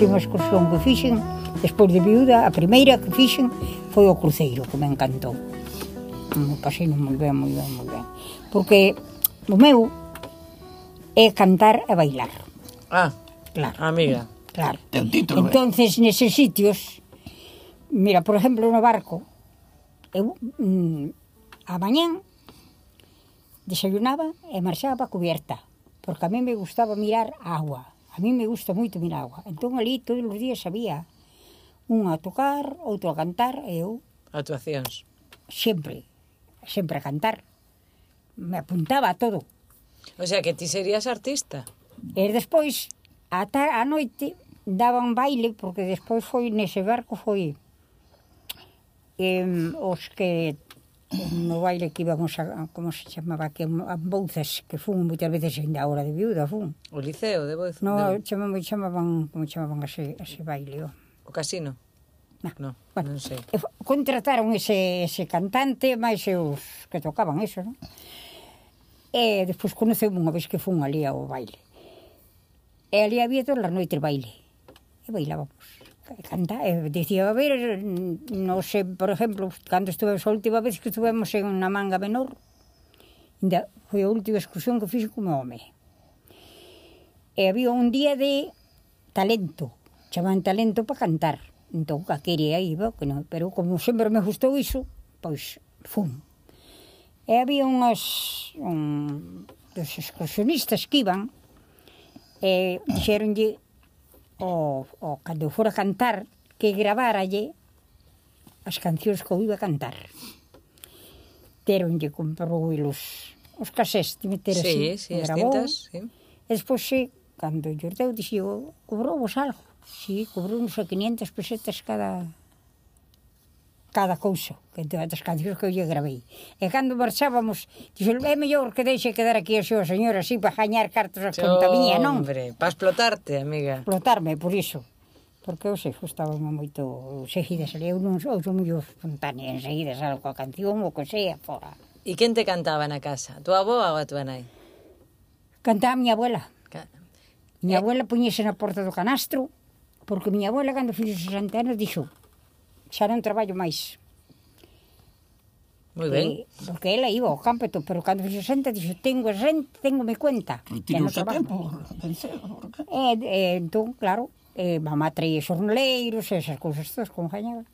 B: última excursión que fixen, despois de viuda, a primeira que fixen foi o cruceiro, que me encantou. Me pasei moi ben, moi ben, moi ben. Porque o meu é cantar e bailar.
A: Ah,
B: claro.
A: amiga.
B: Claro.
C: Teu título, eh.
B: Entonces, neses sitios, mira, por exemplo, no barco, eu mm, a mañán desayunaba e marchaba cubierta, porque a mí me gustaba mirar a agua. A mí me gusta moito Minagua. Entón ali todos os días había un a tocar, outro a cantar e eu...
A: Actuacións.
B: Sempre, sempre a cantar. Me apuntaba a todo.
A: O sea, que ti serías artista.
B: E despois, a, tar, a noite, daban baile, porque despois foi, nese barco foi... Eh, os que no baile que íbamos a, como se chamaba que a Bouzas, que fun moitas veces ainda hora de viuda, fun.
A: O liceo de Bouzas?
B: No,
A: de...
B: chamaban, chamaban, como chamaban ese, ese baile, o.
A: O casino?
B: Nah.
A: No,
B: bueno,
A: non sei.
B: Contrataron ese, ese cantante, máis os que tocaban eso, non? E despois conoceu unha vez que fun ali ao baile. E ali había todas as noites baile. E bailábamos cantar, eh, dicía, a ver, non sei, por exemplo, cando estuve a última vez que estuvemos en unha manga menor, ainda foi a última excursión que fixo como home. E había un día de talento, chamaban talento para cantar. Entón, a quería iba, que non, pero como sempre me gustou iso, pois fun. E había unhas, un, dos excursionistas que iban, e dixeronlle o, o cando eu fora cantar que gravaralle as cancións que eu iba a cantar. Teronlle, comprou os, os casés de meter
A: sí,
B: así.
A: Sí,
B: grabou,
A: tintas, sí.
B: E despois, sí, cando lles deu, dixo, cobrou vos algo. Sí, cobrou uns 500 pesetas cada cada cousa que das cancións que eu lle gravei. E cando marchábamos, dixo, é mellor que deixe quedar aquí a súa señora así para gañar cartas a conta miña, non?
A: Hombre, para explotarte, amiga.
B: Explotarme, por iso. Porque eu sei, gustaba moito, seguida seguida, eu non sou, sou moi espontánea, enseguida salgo a canción ou que sea, fora.
A: E quen te cantaba na casa? Tua avó ou a tua nai?
B: Cantaba a miña abuela.
A: Ca...
B: Miña eh... abuela poñese na porta do canastro, porque miña abuela, cando fixo 60 anos, dixo, xa non traballo máis.
A: Moi ben.
B: E, porque ela iba ao campo, pero cando fixo senta, dixo, tengo renta, tengo mi cuenta. E
C: tiño
B: xa
C: tempo, pensé.
B: E, e, entón, claro, e, mamá traía xorneleiros, esas cousas todas, como gañaba.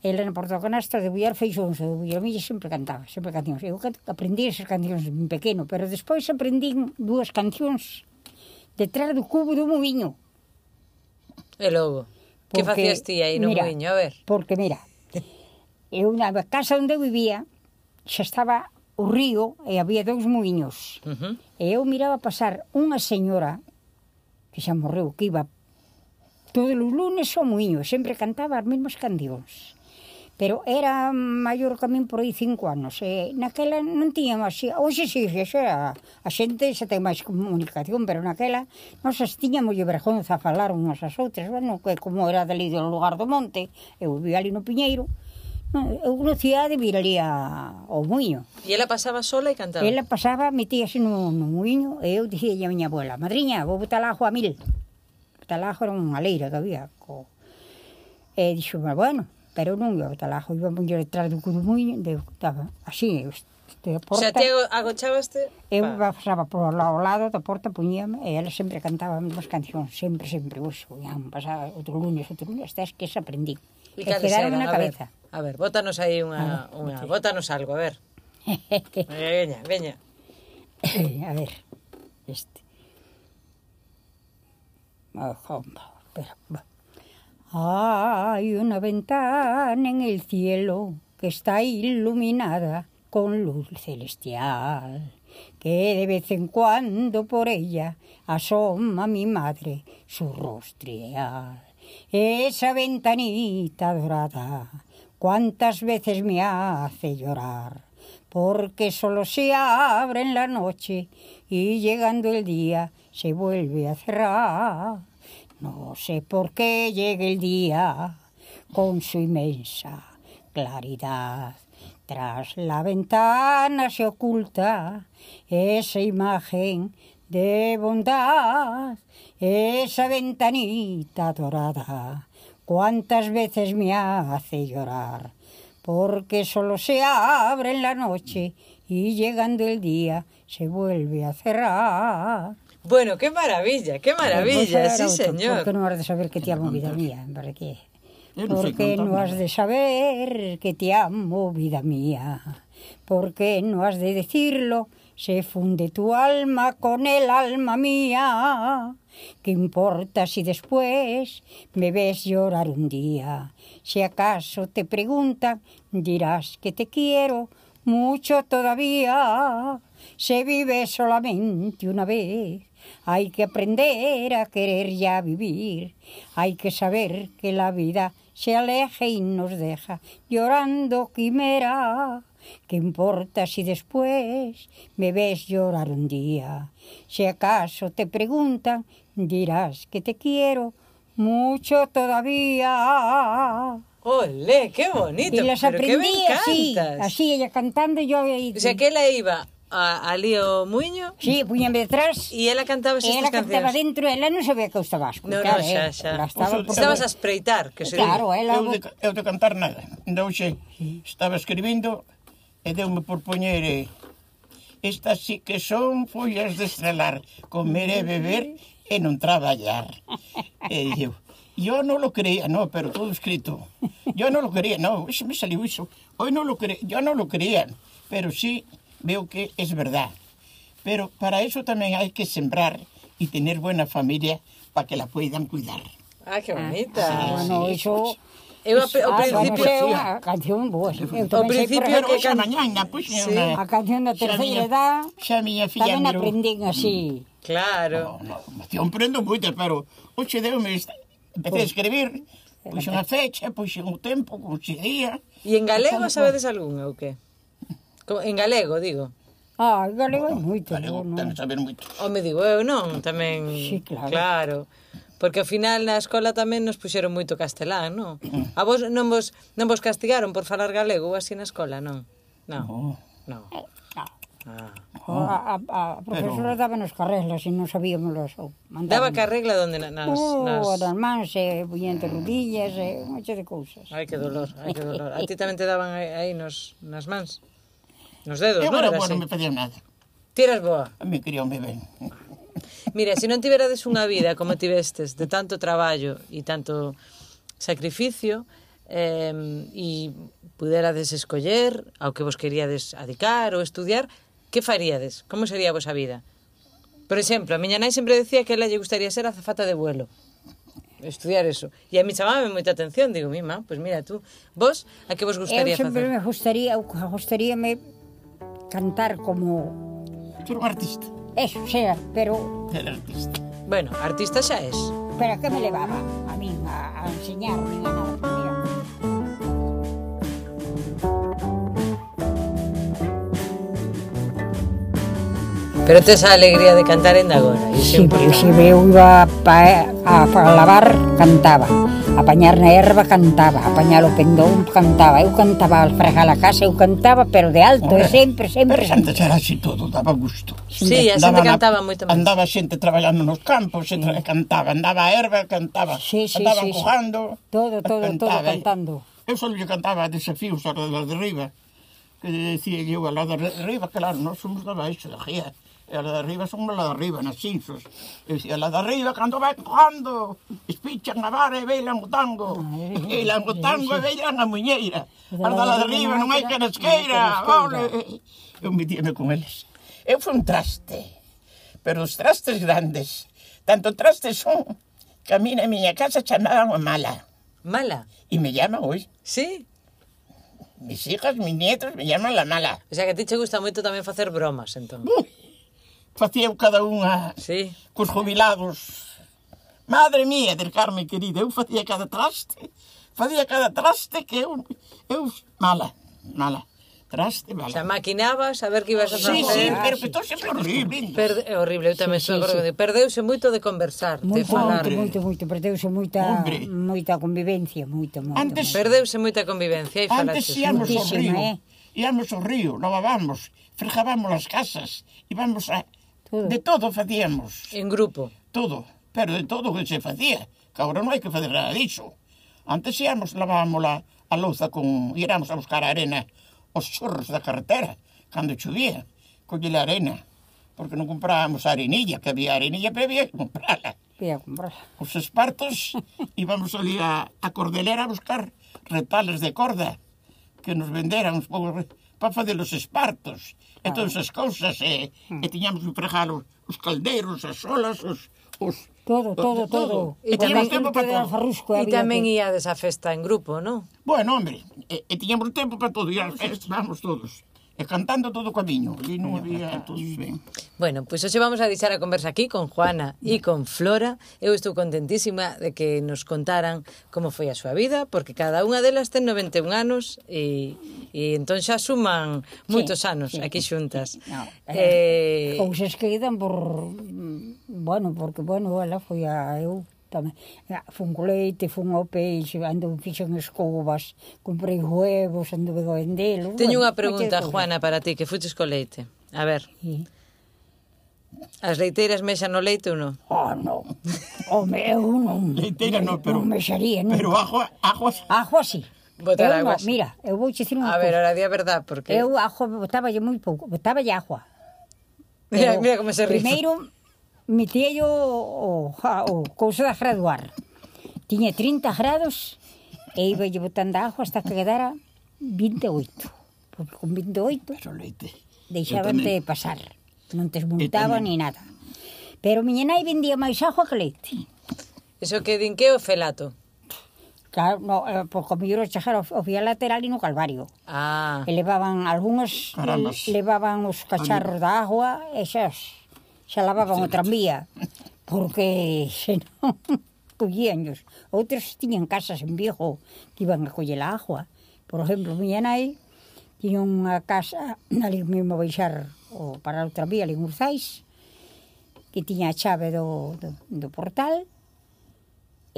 B: Ela na Porto Canasta de Bullar feixo un de Bullar Milla sempre cantaba, sempre cancións. Eu aprendí esas cancións ben pequeno, pero despois aprendín dúas cancións detrás do cubo do moviño.
A: E logo?
B: Porque, que
A: facías ti aí no
B: mira,
A: Moinho? A ver.
B: Porque, mira, eu na casa onde eu vivía xa estaba o río e había dous moinhos.
A: Uh -huh.
B: E eu miraba pasar unha señora que xa morreu, que iba todos os lunes ao moinho, sempre cantaba as mesmas cancións pero era maior que min por aí cinco anos. E naquela non tiñan así, hoxe sí, xa era, a xente xa ten máis comunicación, pero naquela nos as tiñamos de vergonza a falar unhas as outras, bueno, que como era dali do lugar do monte, eu vi ali no Piñeiro, non, eu conocía de vir ali a, ao muiño.
A: E ela pasaba sola e cantaba?
B: Ela pasaba, metíase no, no muiño, e eu dixía a miña abuela, madriña, vou botar ajo a mil. Botar ajo era unha leira que había, co... E dixo, bueno, pero non ia botar ajo, iba moi detrás do muiño de, estaba así,
A: de
B: porta.
A: Xa te agochabaste?
B: Eu
A: va.
B: pasaba por lá ao lado da porta, puñíame, e ela sempre cantaba as mesmas cancións, sempre, sempre, uso, iam, pasaba outro lunes, outro lunes, hasta que se aprendí.
A: E,
B: e quedaron na cabeza.
A: A ver, bótanos aí unha,
B: ah,
A: unha, bótanos algo, a ver. veña, veña.
B: a ver, este. Oh, espera, va. Hay una ventana en el cielo que está iluminada con luz celestial, que de vez en cuando por ella asoma mi madre su rostrial. Esa ventanita dorada, cuántas veces me hace llorar, porque solo se abre en la noche y llegando el día se vuelve a cerrar. No sé por qué llega el día con su inmensa claridad. Tras la ventana se oculta esa imagen de bondad, esa ventanita dorada. Cuántas veces me hace llorar, porque solo se abre en la noche y llegando el día se vuelve a cerrar.
A: Bueno, qué maravilla, qué maravilla, sí,
B: era outro,
A: señor.
B: Porque non has de saber que te amo, vida mía, para qué? Porque non has de saber que te amo, vida mía. Porque no has de decirlo, se funde tu alma con el alma mía. ¿Qué importa si después me ves llorar un día? Si acaso te preguntan, dirás que te quiero mucho todavía. Se vive solamente una vez. Hay que aprender a querer y a vivir. Hay que saber que la vida se aleja y nos deja llorando quimera. ¿Qué importa si después me ves llorar un día? Si acaso te preguntan, dirás que te quiero mucho todavía.
A: Olé, qué bonito.
B: y las aprendí así, así ella cantando y yo ahí.
A: O sea, que ela iba a, ali o muiño.
B: Si, sí, puñame detrás.
A: E ela cantaba estas.
B: Ela cantaba dentro, ela non sabía que eu estaba a
A: No,
B: No,
A: no, xa, xa.
B: Eh? Estaba por...
A: Estabas a espreitar, que se
B: Claro, ela...
C: Eu de, eu de cantar nada. Ainda hoxe estaba escribindo e deume por poñer... Eh, Estas sí que son follas de estrelar, comer e beber e non traballar. E eu, Yo no lo creía, no, pero todo escrito. Yo no lo creía, no, se me salió eso. Hoy no lo creía, yo no lo creía, pero sí veo que es verdad. Pero para eso también hay que sembrar y tener buena familia para que la puedan cuidar.
A: ¡Ah, qué bonita!
B: Sí, ah, bueno,
C: sí,
B: eso...
A: Eu ao principio
B: é unha canción boa.
A: Ao principio que can...
C: mañana, pues,
A: sí. una...
B: a canción da terceira edad.
C: Xa miña filla
B: tamén aprendín así. Mm.
A: Claro.
C: No, no, eu aprendo moito, pero hoxe deu me empecé a escribir, puxen a fecha, puxen o tempo, como se día.
A: E en galego sabedes algún ou que? En galego, digo.
B: Ah, en galego bueno, moito.
C: Galego non. tamén saber moito.
A: Home, digo eu, non? Tamén...
B: Sí, claro.
A: Claro. Porque ao final na escola tamén nos puxeron moito castelán, non? Mm. A vos non vos non vos castigaron por falar galego así na escola, non? Non. Non.
B: Eh, no.
A: Ah.
B: A, a, a profesora dábanos carreglas e non sabíamos os ou.
A: Daba carregla donde nas...
B: Uh,
A: nas...
B: Oh, das mans, e bullente rodillas, e un de cousas.
A: Ai, que dolor, ai, que dolor. A ti tamén te daban aí, aí nos, nas mans? Nos dedos,
C: eu
A: non
C: era bueno,
A: así?
C: me pedían nada.
A: Tiras boa?
C: A mí querían ben.
A: Mira, se non tiverades unha vida como tivestes de tanto traballo e tanto sacrificio, eh, e puderades escoller ao que vos queríades adicar ou estudiar, que faríades? Como sería a vosa vida? Por exemplo, a miña nai sempre decía que ela lle gustaría ser azafata de vuelo. Estudiar eso. E a mi chamaba moita atención. Digo, mima, pois pues mira tú, vos, a que vos gustaría facer?
B: Eu sempre
A: facer?
B: me gustaría, gustaríame cantar como...
C: Ser un artista.
B: Eso, sea, pero...
C: Ser artista.
A: Bueno, artista xa es.
B: Pero que me levaba a mí a, a enseñarme a nada.
A: Pero tes a alegría de cantar en agora?
B: Si, si eu iba pa, a, a lavar, cantaba. A apañar na erva cantaba, a apañar o pendón cantaba, eu cantaba al fregar a casa, eu cantaba, pero de alto, e sempre, sempre.
C: Pero antes era así todo, daba gusto.
A: Sí, a xente cantaba moito máis.
C: Andaba xente traballando nos campos, sí. cantaba, andaba a erva, cantaba,
B: sí, sí,
C: andaban
B: sí,
C: cojando.
B: Sí. Todo, todo,
C: cantaba. todo
B: cantando.
C: Eu só lle cantaba desafíos ao de arriba que dicía eu a lado de riba, claro, nós somos da baixo, da ría e a de arriba son a de arriba, nas cinzos. E dicía, a de arriba, cando vai cojando, espichan a vara e beilan o tango. Beilan o tango e beilan a muñeira. As da de arriba non hai que nos queira. Ole. Eu metíame con eles. Eu eh, fui un traste, pero os trastes grandes, tanto trastes son, que a mí na miña casa chamaban a mala.
A: Mala?
C: E me llaman hoy.
A: Sí?
C: Mis hijas, mis nietos me llaman la mala.
A: O sea que a ti che gusta moito tamén facer bromas, entón.
C: Uh facíeu cada unha
A: sí.
C: cos jubilados. Madre mía, del Carmen querida, eu facía cada traste, facía cada traste que eu, eu mala, mala. Traste, mala.
A: Xa maquinabas a ver que ibas a
C: facer. Sí,
A: sí,
C: pero ah, que todo sempre horrible.
A: Per, horrible, eu tamén
B: sí,
A: sí,
B: sí,
A: sí. Perdeuse moito de conversar,
B: moito, de
A: falar.
B: Moito, moito, moito, perdeuse moita,
C: Hombre.
B: moita convivencia, moito, moito.
C: Antes,
A: perdeuse moita convivencia e
C: falaxe.
A: Antes
C: íamos ao río,
B: eh?
C: íamos ao río, lavábamos, frejábamos as casas, íbamos a,
B: Todo.
C: De todo facíamos.
A: En grupo.
C: Todo, pero de todo que se facía. Que agora non hai que fazer nada disso. Antes íamos, lavábamos a, a louza con... Íramos a buscar a arena os chorros da carretera, cando chovía, colle a arena, porque non comprábamos a arenilla, que había arenilla, pero había que comprala.
B: Había que comprala.
C: Os espartos íbamos ali a, a cordelera a buscar retales de corda que nos venderan uns poucos para facer os espartos Entón, as cousas, e, e tiñamos que pregar os, os caldeiros, as olas, os, os,
B: Todo, todo, todo.
C: E,
A: e tamén
C: tempo para
B: todo. Farrusco,
A: e tamén iades a festa en grupo, non?
C: Bueno, hombre, e, e tiñamos tempo para todo, e as festas, vamos todos e cantando todo o camiño. E non había todos ben.
A: Bueno, pois pues hoxe vamos a deixar a conversa aquí con Juana e con Flora. Eu estou contentísima de que nos contaran como foi a súa vida, porque cada unha delas ten 91 anos e, e entón xa suman moitos sí, anos
B: sí.
A: aquí xuntas.
B: No,
A: eh, eh,
B: cousas que idan por... Mm, bueno, porque, bueno, ela foi a eu tamén. Eh, fun co leite, fun ao peixe, ando fixen escobas, comprei huevos, ando co vendelo.
A: Teño unha pregunta, Juana, para ti, que fuches co leite. A ver.
B: Sí.
A: As leiteiras mexan o leite ou non?
B: Oh, ah, non. Home, eu non.
C: Leiteira non, pero...
B: Non mexaría, non.
C: Pero ajo, ajo...
B: Ajo así.
A: Botar
B: eu,
A: agua así.
B: Mira, eu vou dicir unha
A: A ver, ahora di a verdad, porque...
B: Eu ajo botaba moi pouco, botaba agua.
A: Mira, mira como se ríe.
B: Primeiro, metía yo o, o couso da graduar. Tiña 30 grados e iba lle botando agua hasta que quedara 28. Porque con 28
C: Pero leite. deixabante
B: de pasar. Non te
C: multaba
B: ni nada. Pero miña nai vendía máis agua que leite.
A: Eso que din que o felato?
B: Claro, no, eh, por como yo chegar ao, ao vía lateral e no calvario.
A: Ah.
B: E levaban algúns, levaban os cacharros da agua e xa lavaban outra tranvía, porque senón collíanlos. Outros tiñan casas en viejo que iban a coller a agua. Por exemplo, miña nai tiña unha casa ali mesmo a baixar o, para outra vía ali en Urzais, que tiña a chave do, do, do portal,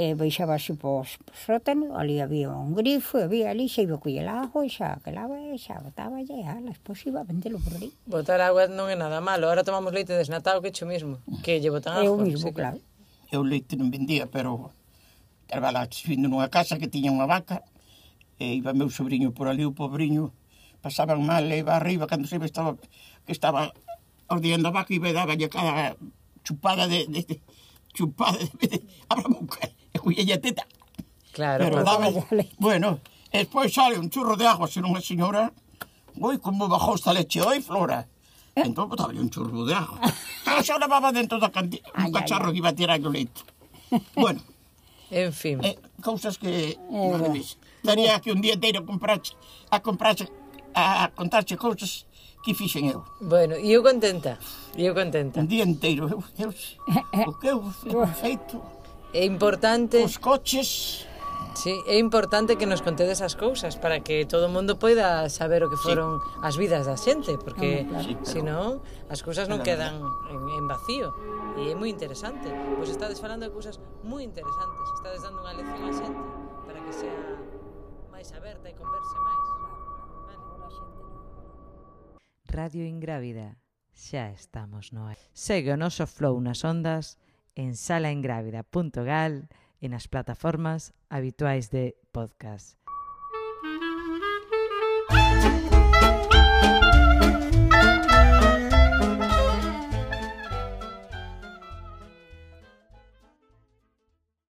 B: e baixabase así pos sótano, ali había un grifo, había ali, xa iba coller ajo, e xa que e xa botaba e ala, despois iba a vendelo por ali.
A: Botar agua non é nada malo, ahora tomamos leite desnatado que é mismo, que lle botan agua.
B: É o mismo,
A: sí.
B: claro.
C: Eu leite non vendía, pero estaba vindo nunha casa que tiña unha vaca, e iba meu sobrinho por ali, o pobriño, pasaban mal, e iba arriba, cando se estaba, que estaba ordeando a vaca, iba e daba cada chupada de, de, de chupada de, de, de a boca colleteta.
A: Claro,
C: pero,
B: dame,
C: bueno, despois sale un churro de agua sen unha señora, oi, como bajou esta leche, oi, Flora. ¿Eh? Entón botaba un churro de agua. Pero xa lavaba dentro da cantina, un
B: ay,
C: cacharro ay, que iba tirando leite. Bueno.
A: en fin.
C: Eh, cousas que...
B: Eh,
C: no Daría que un día inteiro comprache, a comprache, a contarche cousas que fixen eu.
A: Bueno, e eu contenta, e eu contenta.
C: Un día inteiro, eu, eu, o que eu feito...
A: É importante...
C: Os coches...
A: Sí, é importante que nos contedes as cousas para que todo o mundo poida saber o que foron sí. as vidas da xente, porque
C: ah, claro.
A: sí, senón as cousas non quedan en, en vacío. E é moi interesante, pois estades falando de cousas moi interesantes, estades dando unha lección á xente para que sea máis aberta e converse máis. Radio Ingrávida, xa estamos no ar. Segue o noso flow nas ondas en salaingrávida.gal e nas plataformas habituais de podcast.